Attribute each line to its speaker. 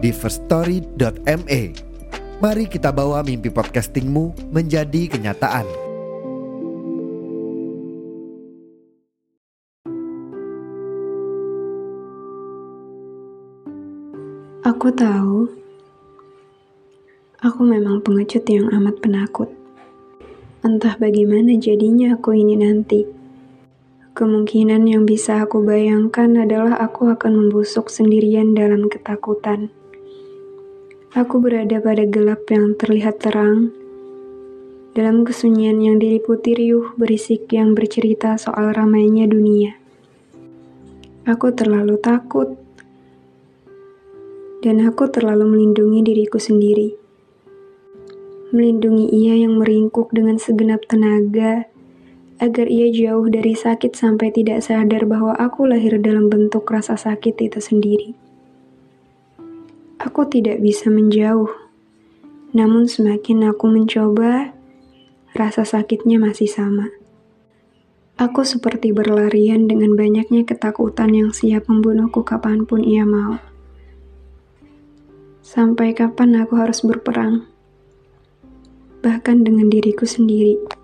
Speaker 1: di firststory.me. Mari kita bawa mimpi podcastingmu menjadi kenyataan.
Speaker 2: Aku tahu, aku memang pengecut yang amat penakut. Entah bagaimana jadinya aku ini nanti. Kemungkinan yang bisa aku bayangkan adalah aku akan membusuk sendirian dalam ketakutan. Aku berada pada gelap yang terlihat terang, dalam kesunyian yang diliputi riuh berisik yang bercerita soal ramainya dunia. Aku terlalu takut, dan aku terlalu melindungi diriku sendiri. Melindungi ia yang meringkuk dengan segenap tenaga, agar ia jauh dari sakit sampai tidak sadar bahwa aku lahir dalam bentuk rasa sakit itu sendiri. Aku tidak bisa menjauh, namun semakin aku mencoba, rasa sakitnya masih sama. Aku seperti berlarian dengan banyaknya ketakutan yang siap membunuhku kapan pun ia mau. Sampai kapan aku harus berperang? Bahkan dengan diriku sendiri.